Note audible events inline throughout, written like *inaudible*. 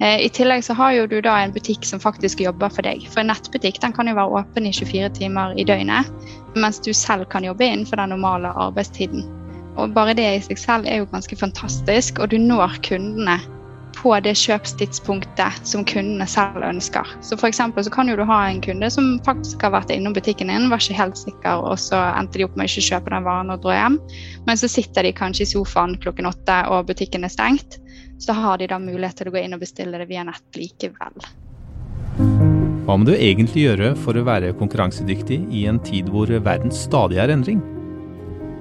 Eh, I tillegg så har jo du da en butikk som faktisk jobber for deg. For en nettbutikk den kan jo være åpen i 24 timer i døgnet, mens du selv kan jobbe innenfor den normale arbeidstiden. Og bare det i seg selv er jo ganske fantastisk, og du når kundene på det kjøpstidspunktet som kundene selv ønsker. Så for så kan jo du ha en kunde som faktisk har vært innom butikken din, var ikke helt sikker, og så endte de opp med å ikke kjøpe den varen og dra hjem. Men så sitter de kanskje i sofaen klokken åtte, og butikken er stengt. Så har de da mulighet til å gå inn og bestille det via nett likevel. Hva må du egentlig gjøre for å være konkurransedyktig i en tid hvor verden stadig er endring?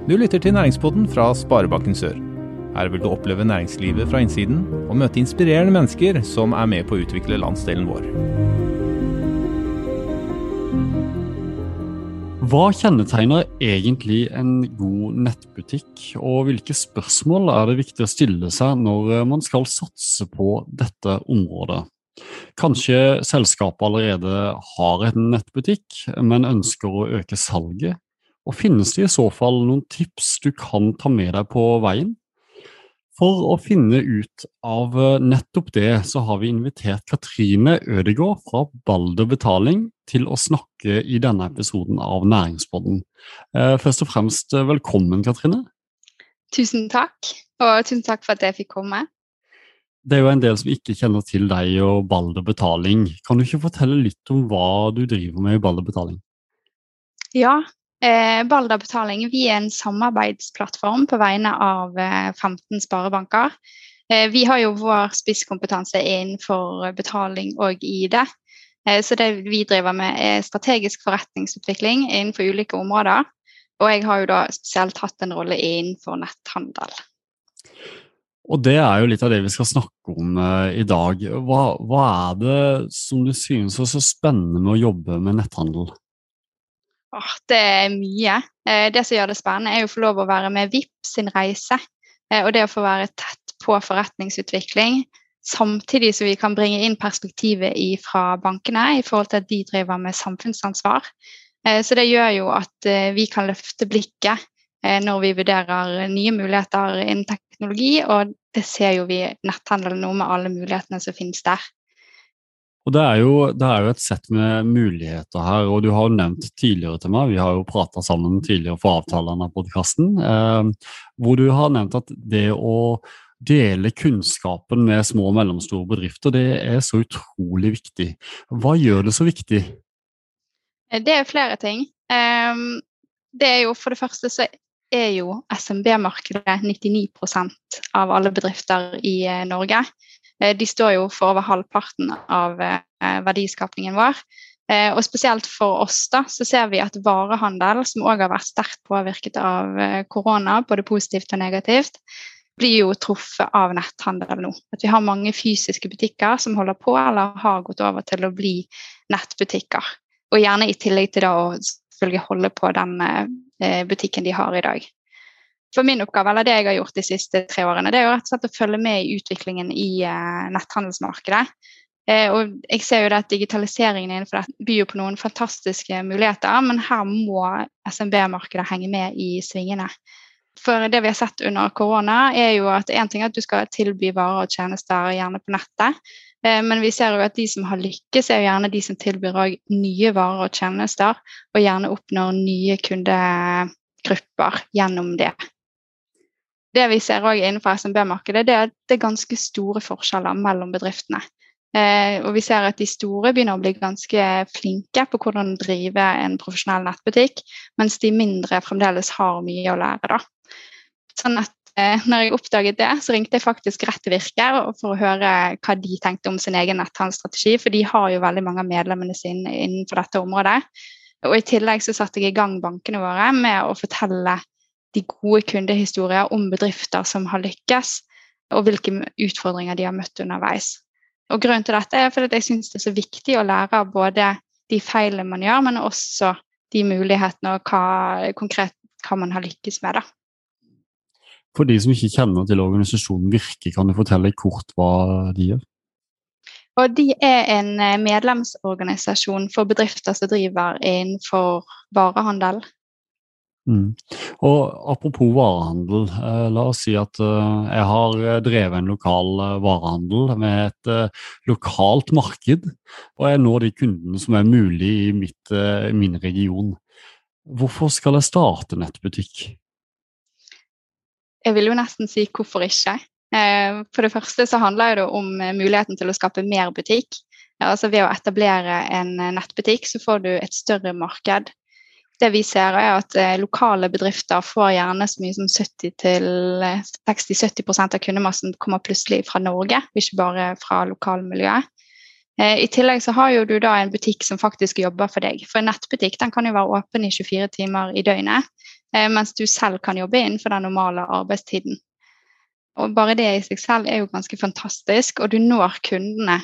Du lytter til Næringspodden fra Sparebanken Sør. Her vil du oppleve næringslivet fra innsiden og møte inspirerende mennesker som er med på å utvikle landsdelen vår. Hva kjennetegner egentlig en god nettbutikk, og hvilke spørsmål er det viktig å stille seg når man skal satse på dette området? Kanskje selskapet allerede har en nettbutikk, men ønsker å øke salget? Og finnes det i så fall noen tips du kan ta med deg på veien? For å finne ut av eh, nettopp det, så har vi invitert Katrine Ødegård fra Balder Betaling til å snakke i denne episoden av Næringspodden. Eh, først og fremst, eh, velkommen, Katrine. Tusen takk, og tusen takk for at jeg fikk komme. Det er jo en del som ikke kjenner til deg og Balder Betaling. Kan du ikke fortelle litt om hva du driver med i Balder Betaling? Ja, Eh, Balder betaling vi er en samarbeidsplattform på vegne av eh, 15 sparebanker. Eh, vi har jo vår spisskompetanse innenfor betaling og ID. Eh, så det vi driver med er strategisk forretningsutvikling innenfor ulike områder. Og jeg har jo da spesielt hatt en rolle innenfor netthandel. Og det er jo litt av det vi skal snakke om i dag. Hva, hva, er det som du synes er så spennende med å jobbe med netthandel? Åh, det er mye. Eh, det som gjør det spennende, er å få lov å være med VIP sin reise. Eh, og det å få være tett på forretningsutvikling. Samtidig som vi kan bringe inn perspektivet fra bankene i forhold til at de driver med samfunnsansvar. Eh, så det gjør jo at vi kan løfte blikket når vi vurderer nye muligheter innen teknologi, og det ser jo vi netthandel nå med alle mulighetene som finnes der. Og det er, jo, det er, jo, et sett med muligheter her, og du har jo nevnt tidligere til meg, vi har jo prata sammen tidligere for avtalene av podkasten, eh, hvor du har nevnt at det å dele kunnskapen med små og mellomstore bedrifter, det er så utrolig viktig. Hva gjør det så viktig? Eh, det er flere ting. Um, det er jo For det første så er jo SMB-markedet 99% av alle bedrifter i eh, Norge. Eh, de står jo for over halvparten av eh, verdiskapningen vår. Eh, og spesielt for oss da, så ser vi at varehandel, som òg har vært sterkt påvirket av korona, både positivt og negativt, blir jo truffet av netthandel nå. At vi har mange fysiske butikker som holder på eller har gått over til å bli nettbutikker. Og gjerne i tillegg til da å selvfølgelig holde på den butikken de har i dag for min oppgave, eller det jeg har gjort de siste tre årene, det er jo rett og slett å følge med i utviklingen i uh, netthandelsmarkedet. Uh, og jeg ser jo at Digitaliseringen innenfor det byr på noen fantastiske muligheter, men her må SMB-markedet henge med i svingene. For det vi har sett under korona, er jo at én ting er at du skal tilby varer og tjenester gjerne på nettet, uh, men vi ser jo at de som har lykkes, er jo gjerne de som tilbyr nye varer og tjenester, og gjerne oppnår nye kundegrupper gjennom det det vi ser også innenfor SMB-markedet, det er at det er ganske store forskjeller mellom bedriftene. Eh, og vi ser at de store begynner å bli ganske flinke på hvordan drive en profesjonell nettbutikk, mens de mindre fremdeles har mye å lære. Da. Sånn at eh, når jeg oppdaget det, så ringte jeg faktisk rett til Virke for å høre hva de tenkte om sin egen netthandelsstrategi, for de har jo veldig mange av medlemmene sine innenfor dette området. Og I tillegg så satte jeg i gang bankene våre med å fortelle de gode kundehistorier om bedrifter som har lykkes, og hvilke utfordringer de har møtt underveis. Og Grunnen til dette er fordi jeg syns det er så viktig å lære av både de feilene man gjør, men også de mulighetene og hva, konkret hva man har lykkes med. da. For de som ikke kjenner til organisasjonen Virke, kan du fortelle kort hva de gjør? Og De er en eh, medlemsorganisasjon for bedrifter som driver innenfor varehandel, Mm. Og Apropos varehandel. Eh, la oss si at eh, jeg har eh, drevet en lokal varehandel med et lokalt marked, og jeg når de kundene som er mulig i mitt, min region. Hvorfor skal jeg starte nettbutikk? Jeg vil jo nesten si hvorfor ikke. For det første så handler det om muligheten til å skape mer butikk. Altså Ved å etablere en nettbutikk så får du et større marked det vi ser, er at eh, lokale bedrifter får gjerne så mye som 60-70 eh, av kundemassen kommer plutselig fra Norge, ikke bare fra lokalmiljøet. Eh, I tillegg så har du da en butikk som faktisk jobber for deg. For en nettbutikk den kan jo være åpen i 24 timer i døgnet, mens du selv kan jobbe innenfor den normale arbeidstiden. Og Bare det i seg selv er jo ganske fantastisk, og du når kundene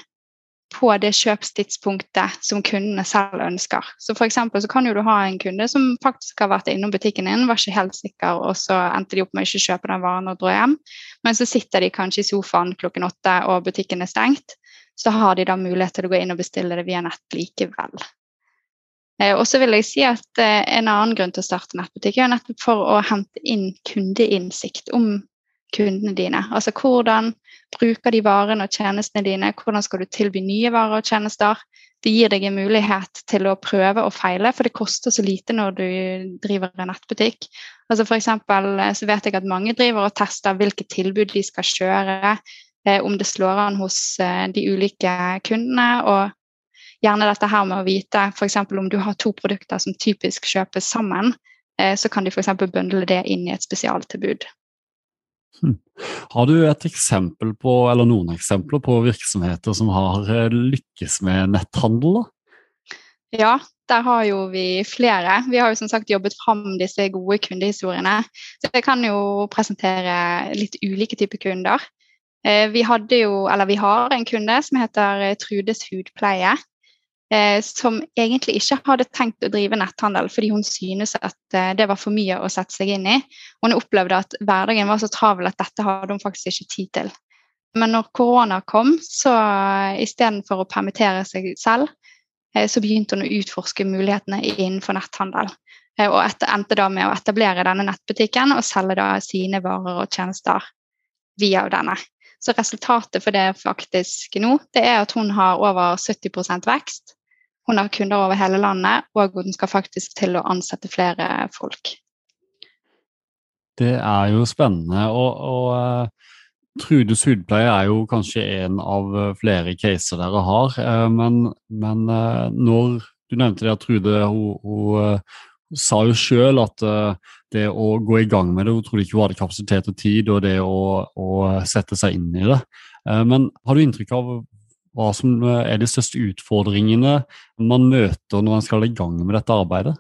på det kjøpstidspunktet som kundene selv ønsker. Så for så kan du ha en kunde som faktisk har vært innom butikken din, var ikke helt sikker, og så endte de opp med å ikke kjøpe den varen og dro hjem. Men så sitter de kanskje i sofaen klokken åtte, og butikken er stengt. Så har de da mulighet til å gå inn og bestille det via nett likevel. Eh, og så vil jeg si at eh, En annen grunn til å starte nettbutikk er nettopp for å hente inn kundeinnsikt om kundene dine. Altså hvordan bruker de varene og tjenestene dine, hvordan skal du tilby nye varer og tjenester. Det gir deg en mulighet til å prøve og feile, for det koster så lite når du driver en nettbutikk. Altså for eksempel, eh, så vet jeg at mange driver og tester hvilke tilbud de skal kjøre, eh, om det slår an hos eh, de ulike kundene. og Gjerne dette her med å vite f.eks. om du har to produkter som typisk kjøpes sammen, så kan de f.eks. bøndle det inn i et spesialtilbud. *laughs* Har du et eksempel på, eller noen eksempler på virksomheter som har eh, lykkes med netthandel? da? Ja, der har jo vi flere. Vi har jo som sagt jobbet fram disse gode kundehistoriene. Så jeg kan jo presentere litt ulike typer kunder. Eh, vi jo, vi har en kunde som heter Trudes hudpleie eh, som egentlig ikke hadde tenkt å drive netthandel fordi hun synes at eh, det var for mye å sette seg inn i. Hun opplevde at hverdagen var så travel at dette hadde hun faktisk ikke tid til. Men når korona kom, så eh, istedenfor å permittere seg selv, så begynte hun å utforske mulighetene innenfor netthandel. Og etter, endte da med å etablere denne nettbutikken og selge da sine varer og tjenester via denne. Så resultatet for det faktisk nå, det er at hun har over 70% vekst. Hun har kunder over hele landet, og hun skal faktisk til å ansette flere folk. Det er jo spennende. og, og uh, Trudes hudpleie er jo kanskje en av eh, flere caser dere har. Uh, men, men når du nevnte det at Trude hun, hun sa jo sjøl at det å gå i gang med det, hun trodde ikke hun hadde kapasitet og tid, og det å, å sette seg inn i det. Men har du inntrykk av hva som eh, er de største utfordringene man møter når man skal i gang med dette arbeidet?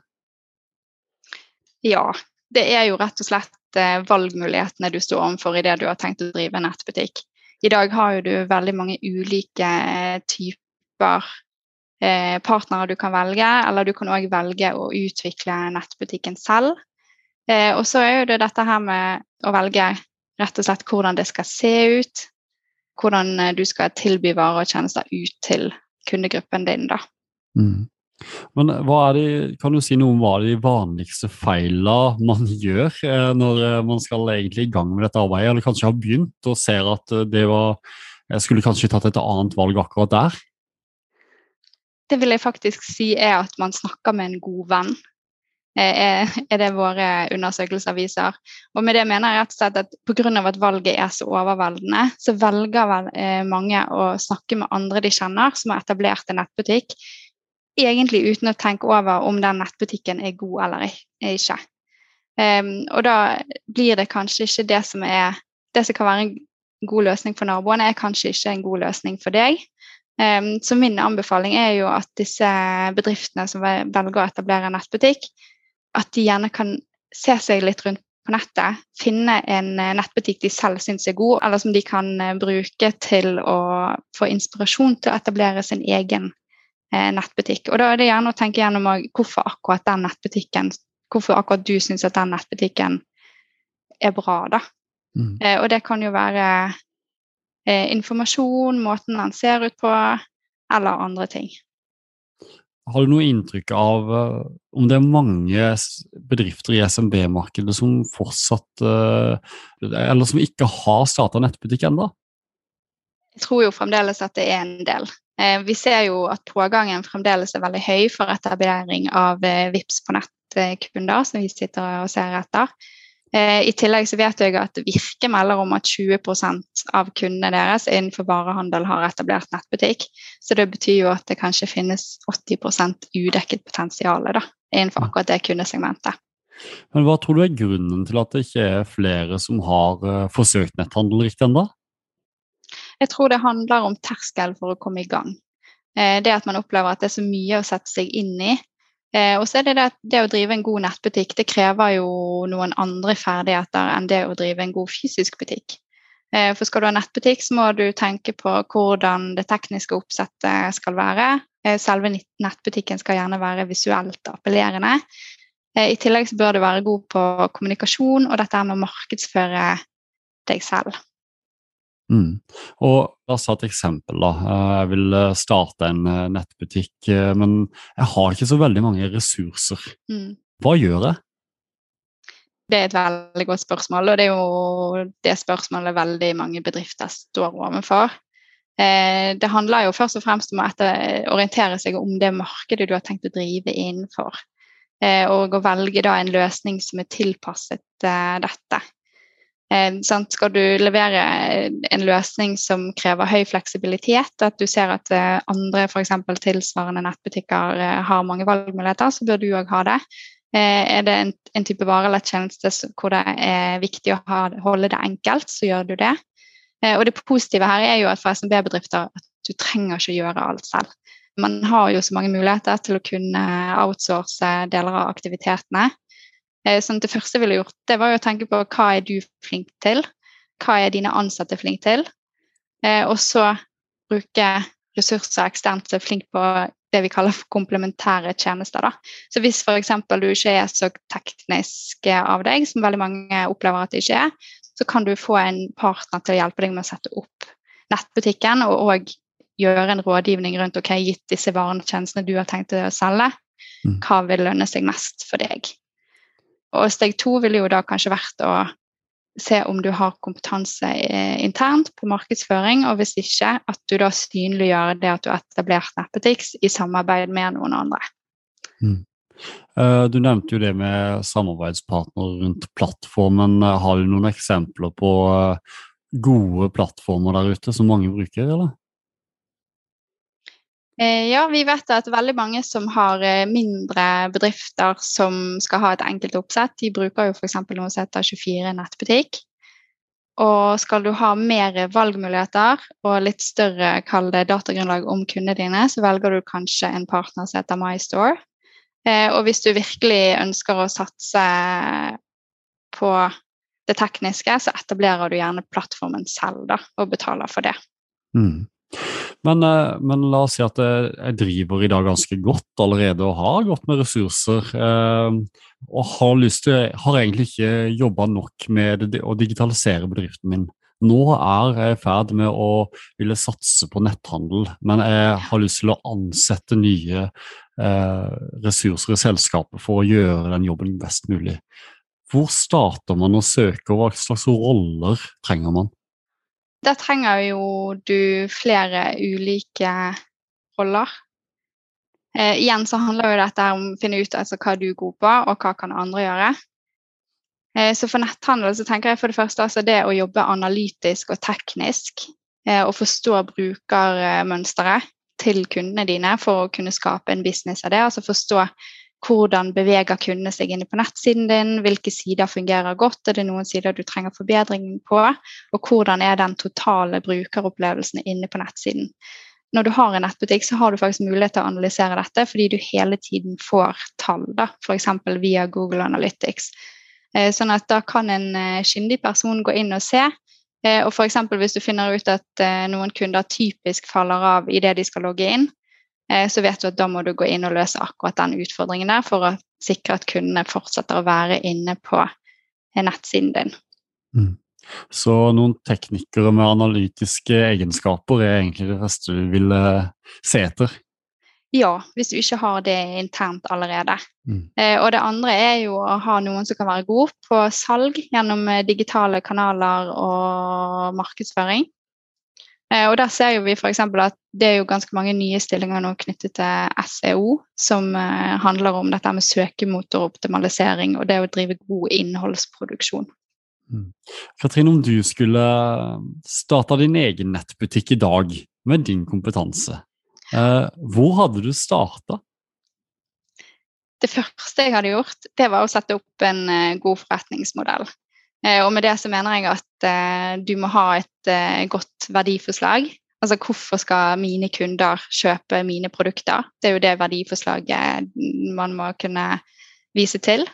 Ja, det er jo rett og slett eh, valgmulighetene du står overfor det du har tenkt å drive nettbutikk. I dag har jo du veldig mange ulike eh, typer partnere du kan velge, eller du kan òg velge å utvikle nettbutikken selv. Og så er det dette her med å velge rett og slett hvordan det skal se ut, hvordan eh, du skal tilby varer og tjenester ut til kundegruppen din. da. Mm. Men eh, det, kan du si noe om hva er de vanligste feilene man *laughs* gjør eh, når man skal egentlig i gang med dette arbeidet, eller kanskje har begynt og ser at det var Jeg skulle kanskje tatt et annet valg akkurat der? Det vil jeg faktisk si er at man snakker med en god venn. Eh, er det våre undersøkelser viser. Og med det mener jeg rett og slett at pga. at valget er så overveldende, så velger vel eh, mange å snakke med andre de kjenner, som har etablert en nettbutikk, egentlig uten å tenke over om den nettbutikken er god eller ikke. Um, og da blir det kanskje ikke det som er det som kan være en god løsning for naboene, er kanskje ikke en god løsning for deg. Um, så min anbefaling er jo at disse bedriftene som velger å etablere en nettbutikk, at de gjerne kan se seg litt rundt på nettet, finne en eh, nettbutikk de selv syns er god, eller som de kan eh, bruke til å få inspirasjon til å etablere sin egen eh, nettbutikk. Og Da er det gjerne å tenke gjennom hvorfor akkurat den nettbutikken, hvorfor akkurat du syns at den nettbutikken er bra. da. Mm. Og det kan jo være eh, informasjon, måten han ser ut på, eller andre ting. har du noe inntrykk av uh, om det er mange bedrifter i SMB-markedet som fortsatt uh, Eller som ikke har starta nettbutikk ennå? Jeg tror jo fremdeles at det er en del. Uh, vi ser jo at pågangen fremdeles er veldig høy for etablering av VIPS på nett-kunder, som vi sitter og ser etter. I tillegg så vet jeg at Virke melder om at 20% av kundene deres innenfor varehandel har etablert nettbutikk. Så det betyr jo at det kanskje finnes 80% udekket potensial innenfor akkurat det kundesegmentet. Men Hva tror du er grunnen til at det ikke er flere som har uh, forsøkt netthandel riktig ennå? Jeg tror det handler om terskel for å komme i gang. Uh, det at man opplever at det er så mye å sette seg inn i, Eh, og så er det det at det å drive en god nettbutikk det krever jo noen andre ferdigheter enn det å drive en god fysisk butikk. Eh, for skal du ha nettbutikk, så må du tenke på hvordan det tekniske oppsettet skal være. Eh, selve nettbutikken skal gjerne være visuelt appellerende. Eh, I tillegg så bør du være god på kommunikasjon og dette med å markedsføre deg selv. Mm. Og La oss ta et eksempel. da. Eh, jeg vil eh, starte en eh, nettbutikk, men jeg har ikke så veldig mange ressurser. Mm. Hva gjør jeg? Det er et veldig godt spørsmål, og det er jo det spørsmålet veldig mange bedrifter står overfor. Det handler jo først og fremst om å orientere seg om det markedet du har tenkt å drive innenfor. Og å velge da en løsning som er tilpasset dette. Eh, skal du levere en løsning som krever høy fleksibilitet, at du ser at eh, andre f.eks. tilsvarende nettbutikker eh, har mange valgmuligheter, så bør du òg ha det. Er det en, en, type vare eller tjeneste hvor det er viktig å ha, holde det enkelt, så gjør du det. Og det positive her er jo at for SMB-bedrifter at du trenger ikke gjøre alt selv. Man har jo så mange muligheter til å kunne outsource deler av aktivitetene. Sånn, det første jeg ville gjort, det var å tenke på hva er du flink til? Hva er dine ansatte flink til? Eh, og så bruke ressurser eksternt som er flink på det vi kaller for komplementære tjenester. Da. Så hvis f.eks. du ikke er så teknisk av deg, som veldig mange opplever at det ikke er, så kan du få en partner til å hjelpe deg med å sette opp nettbutikken og, og gjøre en rådgivning rundt ok, gitt disse varene og tjenestene du har tenkt å selge, mm. hva vil lønne seg mest for deg? Og steg to ville jo da kanskje vært å se om du har kompetanse eh, internt på markedsføring, og hvis ikke, at du da synliggjør det at du har etablert nettbutikk i samarbeid med noen andre. Mm. Uh, du nevnte jo det med samarbeidspartner rundt plattformen. Har du noen eksempler på uh, gode plattformer der ute som mange bruker, eller? Eh, ja, vi vet at veldig mange som har eh, mindre bedrifter som skal ha et enkelt oppsett, de bruker jo f.eks. noe som heter 24 nettbutikk. Og skal du ha mer valgmuligheter og litt større kall det datagrunnlag om kundene dine, så velger du kanskje en partner som heter MyStore. Eh, og hvis du virkelig ønsker å satse på det tekniske, så etablerer du gjerne plattformen selv da, og betaler for det. Mm. Men, eh, men, la oss si at jeg driver i dag ganske godt allerede og har godt med ressurser. Eh, og har, lyst til, har egentlig ikke jobba nok med å digitalisere bedriften min. Nå er jeg i ferd med å ville satse på netthandel, men jeg har lyst til å ansette nye eh, ressurser i selskapet for å gjøre den jobben best mulig. Hvor starter man å søke, og hva slags roller trenger man? Der trenger jo du flere ulike roller. Eh, igjen så handler jo dette om å finne ut altså, hva du er god på, og hva kan andre gjøre. Eh, så for netthandel så tenker jeg for det første altså det å jobbe analytisk og teknisk eh, og forstå brukermønsteret til kundene dine for å kunne skape en business av det. Altså forstå hvordan beveger kundene seg inne på nettsiden din? Hvilke sider fungerer godt? Er det noen sider du trenger forbedring på? Og hvordan er den totale brukeropplevelsen inne på nettsiden? Når du har en nettbutikk, så har du faktisk mulighet til å analysere dette fordi du hele tiden får tall, f.eks. via Google Analytics. Eh, sånn at da kan en eh, kyndig person gå inn og se. Eh, og f.eks. hvis du finner ut at noen kunder typisk faller av idet de skal logge inn, så vet du at da må du gå inn og løse akkurat den utfordringen der for å sikre at kundene fortsetter å være inne på nettsiden din. Mm. Så noen teknikere med analytiske egenskaper er egentlig det første du vil se etter? ja, hvis du ikke har det internt allerede. Mm. Eh, og det andre er jo å ha noen som kan være god på salg gjennom eh, digitale kanaler og markedsføring. Eh, og der ser vi f.eks. at det er jo ganske mange nye stillinger nå knyttet til SEO, som eh, handler om dette med søkemotoroptimalisering og det å drive god innholdsproduksjon. Mm. Katrine, om du skulle starta din egen nettbutikk i dag med din kompetanse, eh, hvor hadde du starta? Det første jeg hadde gjort, det var å sette opp en eh, god forretningsmodell. Eh, og med det så mener jeg at eh, du må ha et eh, godt verdiforslag. Altså hvorfor skal mine kunder kjøpe mine produkter? Det er jo det verdiforslaget man må kunne vise til.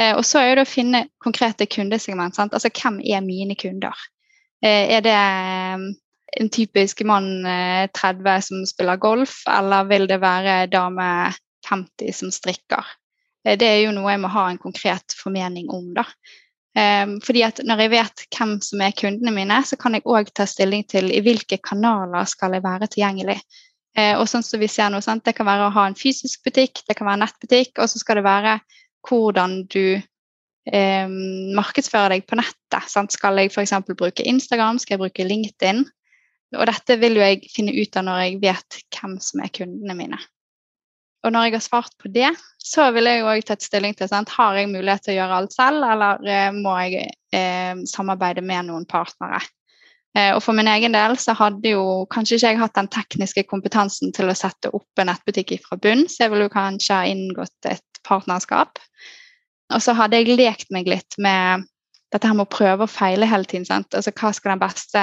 Og så er det å finne konkrete kundesegment. Sant? Altså hvem er mine kunder? Er det en typisk mann 30 som spiller golf, eller vil det være dame 50 som strikker? Det er jo noe jeg må ha en konkret formening om, da. Fordi at når jeg vet hvem som er kundene mine, så kan jeg òg ta stilling til i hvilke kanaler skal jeg være tilgjengelig. Og sånn som vi ser nå? Det kan være å ha en fysisk butikk, det kan være en nettbutikk, og så skal det være hvordan du eh, markedsfører deg på nettet. Sant? Skal jeg f.eks. bruke Instagram, skal jeg bruke LinkedIn? Og dette vil jo jeg finne ut av når jeg vet hvem som er kundene mine. Og når jeg har svart på det, så vil jeg òg tatt stilling til sant? har jeg mulighet til å gjøre alt selv, eller eh, må jeg eh, samarbeide med noen partnere. Eh, og for min egen del så hadde jo kanskje ikke jeg hatt den tekniske kompetansen til å sette opp en nettbutikk fra bunn, så jeg ville jo kanskje ha inngått et partnerskap. Og så hadde jeg lekt meg litt med dette her med å prøve og feile hele tiden. Sant? Altså, hva skal den beste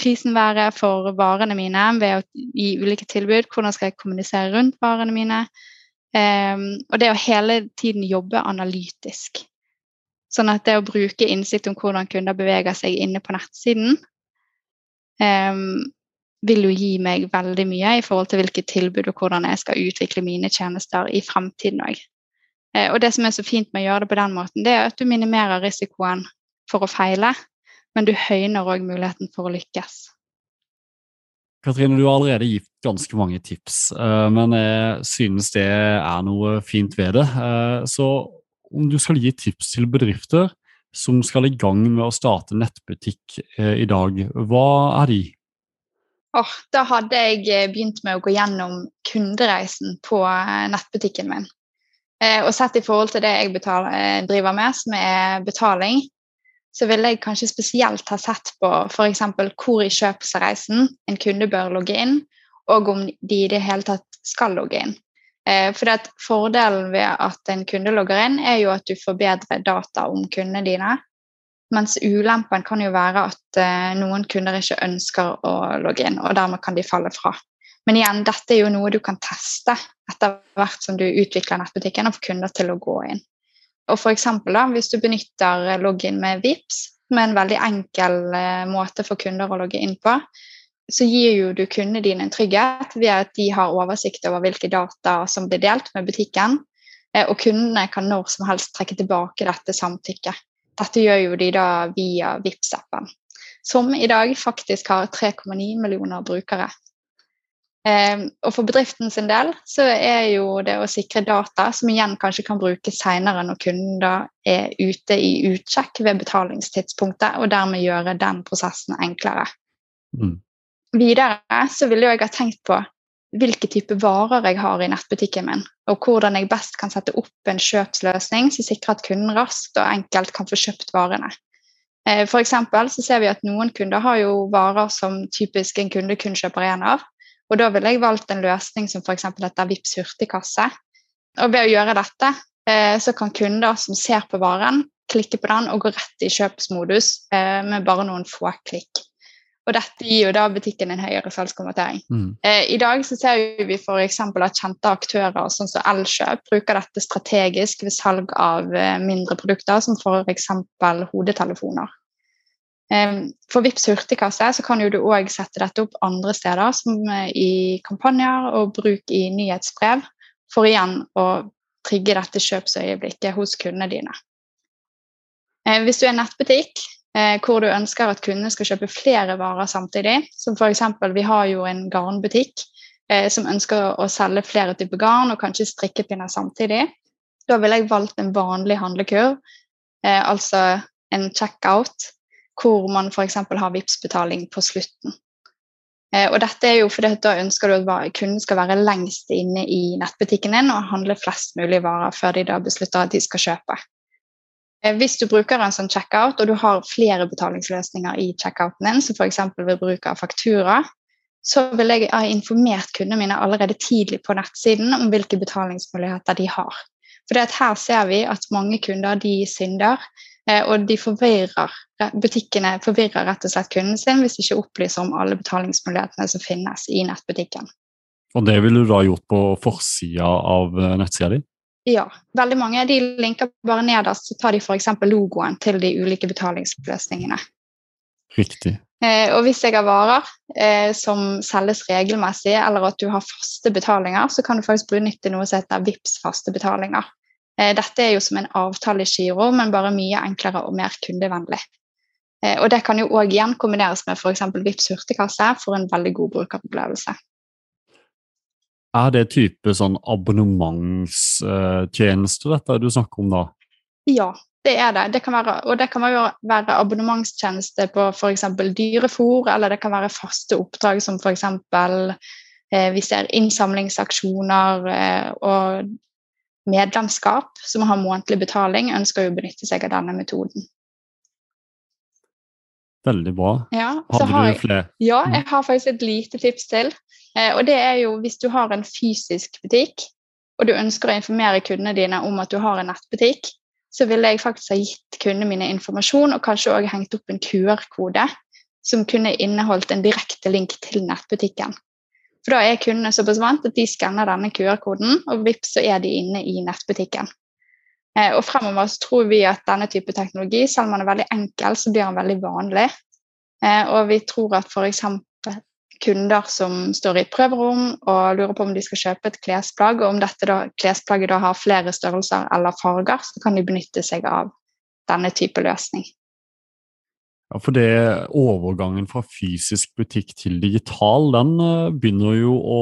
prisen være for varene mine ved å gi ulike tilbud? Hvordan skal jeg kommunisere rundt varene mine? Um, og det å hele tiden jobbe analytisk. Sånn at det å bruke innsikt om hvordan kunder beveger seg inne på nettsiden, um, vil jo gi meg veldig mye i forhold til hvilke tilbud og hvordan jeg skal utvikle mine tjenester i fremtiden òg. Eh, og det som er så fint med å gjøre det på den måten, det er at du minimerer risikoen for å feile, men du høyner òg muligheten for å lykkes. Katrine, du har allerede gitt ganske mange tips, eh, men jeg synes det er noe fint ved det. Eh, så om du skal gi tips til bedrifter som skal i gang med å starte nettbutikk i dag, hva er de? Oh, da hadde jeg begynt med å gå gjennom kundereisen på nettbutikken min. Eh, og sett i forhold til det jeg betaler, eh, driver med, som er betaling, så ville jeg kanskje spesielt ha sett på f.eks. hvor i kjøpsreisen en kunde bør logge inn, og om de i det hele tatt skal logge inn. Eh, for Fordelen ved at en kunde logger inn, er jo at du får bedre data om kundene dine. Mens ulempen kan jo være at noen kunder ikke ønsker å logge inn, og dermed kan de falle fra. Men igjen, dette er jo noe du kan teste etter hvert som du utvikler nettbutikken og får kunder til å gå inn. Og for eksempel, da, Hvis du benytter login med VIPS, er en veldig enkel eh, måte for kunder å logge inn på, så gir jo du kundene dine en trygghet ved at de har oversikt over hvilke data som blir delt med butikken. Eh, og kundene kan når som helst trekke tilbake dette samtykket. Dette gjør jo de da via vips appen som i dag faktisk har 3,9 millioner brukere. Ehm, og for bedriften sin del så er jo det å sikre data, som igjen kanskje kan brukes senere når kunden er ute i utsjekk ved betalingstidspunktet, og dermed gjøre den prosessen enklere. Mm. Videre så ville jeg ha tenkt på hvilke type varer jeg har i nettbutikken min, og hvordan jeg best kan sette opp en kjøpsløsning som sikrer at kunden raskt og enkelt kan få kjøpt varene. Eh, for så ser vi at Noen kunder har jo varer som typisk en kunde kun kjøper én av, og da ville jeg valgt en løsning som f.eks. dette Vipps hurtigkasse. Og ved å gjøre dette, eh, så kan kunder som ser på varen, klikke på den og gå rett i kjøpsmodus eh, med bare noen få klikk. Og dette gir jo da butikken en høyere salgskonvertering. Mm. Eh, I dag så ser vi f.eks. at kjente aktører sånn som Elkjøp bruker dette strategisk ved salg av mindre produkter, som f.eks. hodetelefoner. For Vipps hurtigkasse så kan du òg sette dette opp andre steder, som eh, i kampanjer og bruk i nyhetsbrev, for igjen å trigge dette kjøpsøyeblikket hos kundene dine. Eh, hvis du er nettbutikk eh, hvor du ønsker at kundene skal kjøpe flere varer samtidig, som f.eks. vi har jo en garnbutikk som ønsker å selge flere typer garn og kanskje strikkepinner samtidig. Da ville jeg valgt en vanlig handlekurv, altså en checkout, hvor man f.eks. har Vipps-betaling på slutten. Eh, og dette er jo fordi Da ønsker du at kunden skal være lengst inne i nettbutikken din og handle flest mulig varer før de da beslutter at de skal kjøpe. Eh, hvis du bruker en sånn checkout, og du har flere betalingsløsninger i checkouten din, som f.eks. ved bruk av faktura, så vil jeg ha informert kundene mine allerede tidlig på nettsiden om hvilke betalingsmuligheter de har. For her ser vi at mange kunder de synder, eh, og de forvirrer, butikkene forvirrer rett og slett kunden sin hvis de ikke opplyser om alle betalingsmulighetene som finnes i nettbutikken. Og det ville du da gjort på forsida av eh, nettsida di? Ja, veldig mange de linker bare nederst, så tar de f.eks. logoen til de ulike betalingsløsningene. Riktig. Eh, og hvis jeg har varer eh, som selges regelmessig, eller at du har faste betalinger, så kan du faktisk benytte noe som heter VIPS faste betalinger. Eh, dette er jo som en avtalegiro, men bare mye enklere og mer kundevennlig. Eh, og det kan jo òg igjen kombineres med f.eks. VIPS hurtigkasse for en veldig god brukeropplevelse. Er det type sånn abonnementstjeneste dette du snakker om da? Ja, det er det. det kan være, og det kan være, være abonnementstjeneste på f.eks. dyrefòr, eller det kan være faste oppdrag som f.eks. Eh, vi ser innsamlingsaksjoner eh, og medlemskap som har månedlig betaling, ønsker å benytte seg av denne metoden. Veldig bra. Ja, har du flere? Ja, jeg har faktisk et lite tips til. Eh, og det er jo hvis du har en fysisk butikk, og du ønsker å informere kundene dine om at du har en nettbutikk, så ville jeg faktisk ha gitt kundene mine informasjon og kanskje også hengt opp en QR-kode som kunne inneholdt en direkte link til nettbutikken. For da er kundene såpass vant at de skanner denne QR-koden, og vips så er de inne i nettbutikken. Eh, og fremover så tror vi at denne type teknologi, selv om den er veldig enkel, så blir den veldig vanlig. Eh, og vi tror at f.eks. kunder som står i et prøverom og lurer på om de skal kjøpe et klesplagg, og om dette da, klesplagget da har flere størrelser eller farger, så kan de benytte seg av denne type løsning. Ja, for det Overgangen fra fysisk butikk til digital, den eh, begynner jo å,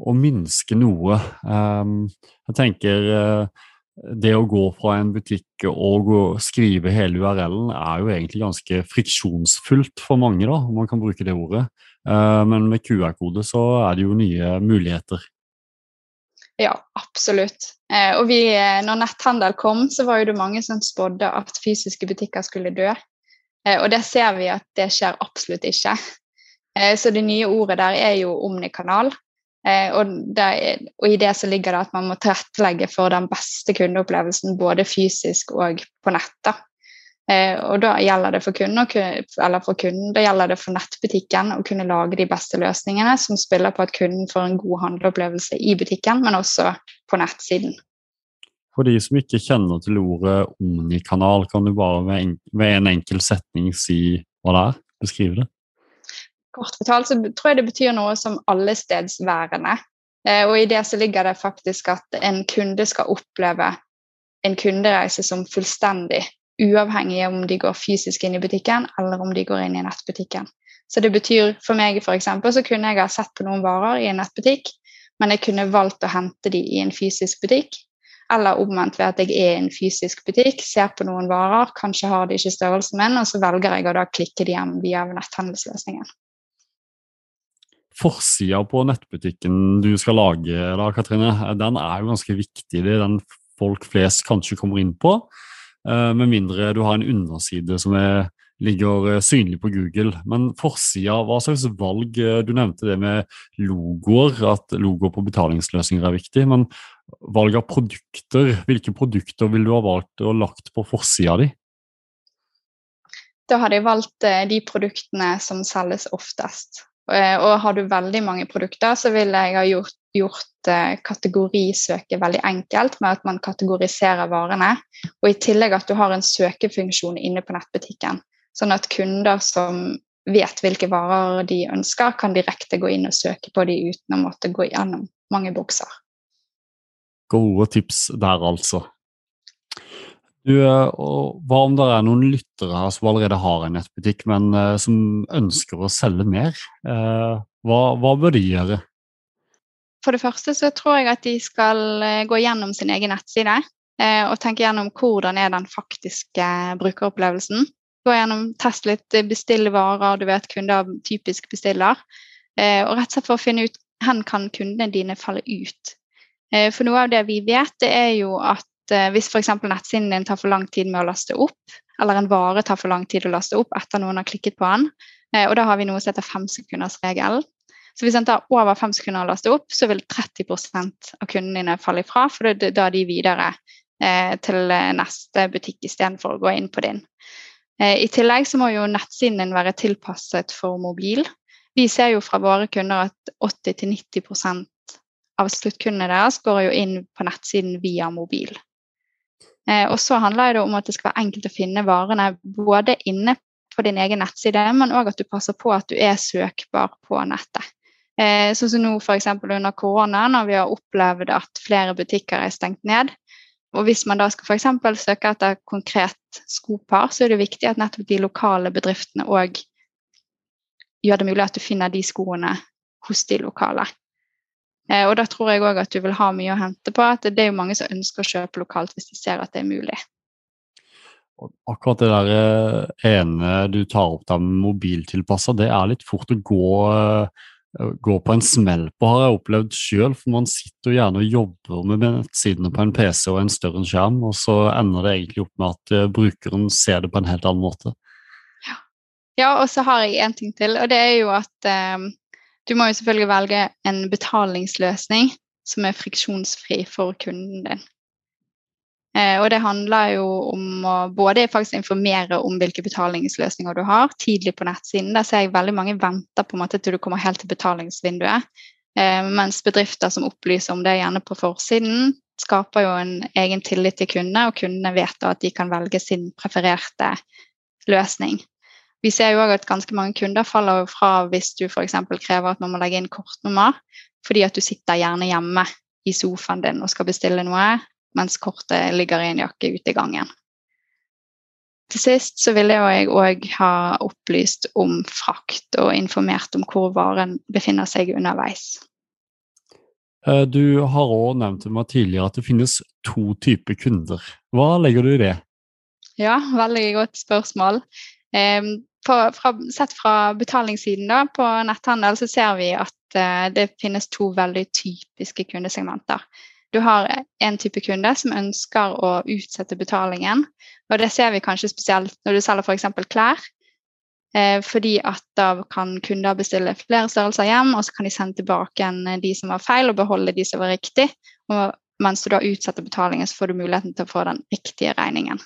å minske noe. Um, jeg tenker uh, det å gå fra en butikk og skrive hele URL-en er jo egentlig ganske friksjonsfullt for mange, da, om man kan bruke det ordet. Eh, men med QR-kode så er det jo nye muligheter. Ja, absolutt. Eh, og vi, eh, når netthandel kom, så var det mange som spådde at fysiske butikker skulle dø. Og det ser vi at det skjer absolutt ikke. Så det nye ordet der er jo omnikanal. Og, det, og, i det så ligger det at man må tilrettelegge for den beste kundeopplevelsen både fysisk og på nett. Eh, og da gjelder det for kunden, eller for kunden, da gjelder det for nettbutikken å kunne lage de beste løsningene som spiller på at kunden får en god handleopplevelse i butikken, men også på nettsiden. For de som ikke kjenner til ordet omnikanal, kan du bare ved en, ved en enkel setning si hva det er? Beskrive det? Kort fortalt så tror jeg det betyr noe som allestedsværende. Eh, og i det så ligger det faktisk at en kunde skal oppleve en kundereise som fullstendig, uavhengig av om de går fysisk inn i butikken eller om de går inn i nettbutikken. Så det betyr for meg f.eks. så kunne jeg ha sett på noen varer i en nettbutikk, men jeg kunne valgt å hente de i en fysisk butikk. Eller omvendt ved at jeg er i en fysisk butikk, ser på noen varer, kanskje har de ikke størrelsen min, og så velger jeg å da klikke de hjem via netthandelsløsningen forsida på nettbutikken du skal lage, da, Katrine, den er jo ganske viktig. Det er den folk flest kanskje kommer inn på. Eh, med mindre du har en underside som er, ligger eh, synlig på Google. Men forsida, hva slags valg eh, Du nevnte det med logoer, at logoer på betalingsløsninger er viktig. Men valg av produkter, hvilke produkter vil du ha valgt og lagt på forsida di? Da hadde jeg valgt de produktene som selges oftest. Eh, og har du veldig mange produkter, så vil jeg ha gjort, gjort eh, kategorisøket veldig enkelt med at man kategoriserer varene. Og i tillegg at du har en søkefunksjon inne på nettbutikken. Sånn at kunder som vet hvilke varer de ønsker, kan direkte gå inn og søke på de uten å måtte gå gjennom mange bokser. Gode tips der, altså. Du, eh, hva om det er noen lyttere her som allerede har en nettbutikk, men uh, som ønsker å selge mer? Uh, hva, hva, bør de gjøre? For det første så tror jeg at de skal eh, gå gjennom sin egen nettside eh, og tenke gjennom hvordan er den faktiske brukeropplevelsen. Gå gjennom, test litt, bestille varer du vet kunder typisk bestiller. Og rett og slett for å finne ut hvor kan kundene dine falle ut. For noe av det vi vet, det er jo at hvis f.eks. nettsiden din tar for lang tid med å laste opp, eller en vare tar for lang tid å laste opp etter noen har klikket på den, og da har vi noe som heter femsekundersregelen. Så hvis en tar over fem sekunder å laste opp, så vil 30% av kundene dine falle ifra, for da er de videre eh, til neste butikk istedenfor å gå inn på din. Eh, I tillegg så må jo nettsiden din være tilpasset for mobil. Vi ser jo fra våre kunder at 80-90 av sluttkundene deres går jo inn på nettsiden via mobil. Eh, og så handler det om at det skal være enkelt å finne varene både inne på din egen nettside, men òg at du passer på at du er søkbar på nettet. Eh, sånn som nå f.eks. under korona, når vi har opplevd at flere butikker er stengt ned. Og hvis man da skal f.eks. søke etter konkret skopar, så er det viktig at nettopp de lokale bedriftene òg gjør det mulig at du finner de skoene hos de lokale. Eh, og da tror jeg òg at du vil ha mye å hente på at det er jo mange som ønsker å kjøpe lokalt hvis de ser at det er mulig. Akkurat det der eh, ene du tar opp der med mobiltilpassa, det er litt fort å gå uh, gå på en smell på, har jeg opplevd sjøl. For man sitter jo gjerne og jobber med nettsidene på en PC og en større skjerm, og så ender det egentlig opp med at brukeren ser det på en helt annen måte. Ja, ja og så har jeg en ting til, og det er jo at um, du må jo selvfølgelig velge en betalingsløsning som er friksjonsfri for kunden din. Eh, og det handler jo om å både faktisk informere om hvilke betalingsløsninger du har, tidlig på nettsiden. Der ser jeg veldig mange venter på en måte til du kommer helt til betalingsvinduet. Eh, mens bedrifter som opplyser om det gjerne på forsiden, skaper jo en egen tillit til kundene, og kundene vet da at de kan velge sin prefererte løsning. Vi ser jo òg at ganske mange kunder faller fra hvis du f.eks. krever at man må legge inn kortnummer, fordi at du sitter gjerne hjemme i sofaen din og skal bestille noe, mens kortet ligger i en jakke ute i gangen. Til sist så ville jeg òg ha opplyst om frakt og informert om hvor varen befinner seg underveis. Eh, du har òg nevnt meg tidligere at det finnes to typer kunder. Hva legger du i det? Ja, veldig godt spørsmål. På, fra, sett fra betalingssiden da, på netthandel så ser vi at eh, det finnes to veldig typiske kundesegmenter. Du har en type kunde som ønsker å utsette betalingen. Og det ser vi kanskje spesielt når du selger f.eks. klær. Eh, fordi at da kan kunder bestille flere størrelser hjem, og så kan de sende tilbake igjen de som var feil, og beholde de som var riktig. Og mens du da utsetter betalingen, så får du muligheten til å få den riktige regningen.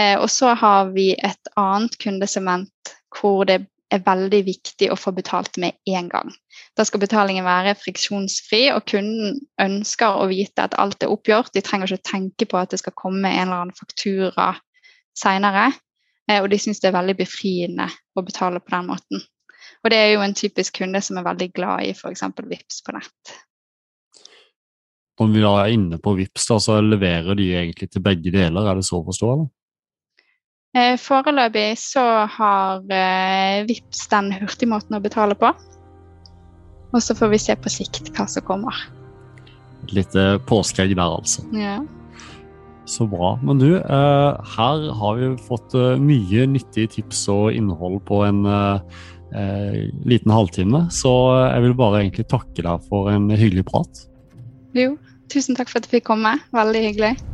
Eh, og så har vi et annet kundesement hvor det er veldig viktig å få betalt med én gang. Da skal betalingen være friksjonsfri, og kunden ønsker å vite at alt er oppgjort. De trenger ikke tenke på at det skal komme en eller annen faktura seinere. Eh, og de syns det er veldig befriende å betale på den måten. Og det er jo en typisk kunde som er veldig glad i f.eks. VIPS på nett. Om vi da er inne på VIPS, da, så leverer de egentlig til begge deler, er det så å forstå? eller? Eh, foreløpig så har eh, VIPS den hurtigmåten å betale på. Og så får vi se på sikt hva som kommer. Et lite påskeegg der, altså. Ja. Så bra. Men du, eh, her har vi fått mye nyttige tips og innhold på en liten halvtime. Så jeg vil bare egentlig takke deg for en hyggelig prat. Jo, tusen takk for at du fikk komme. Veldig hyggelig.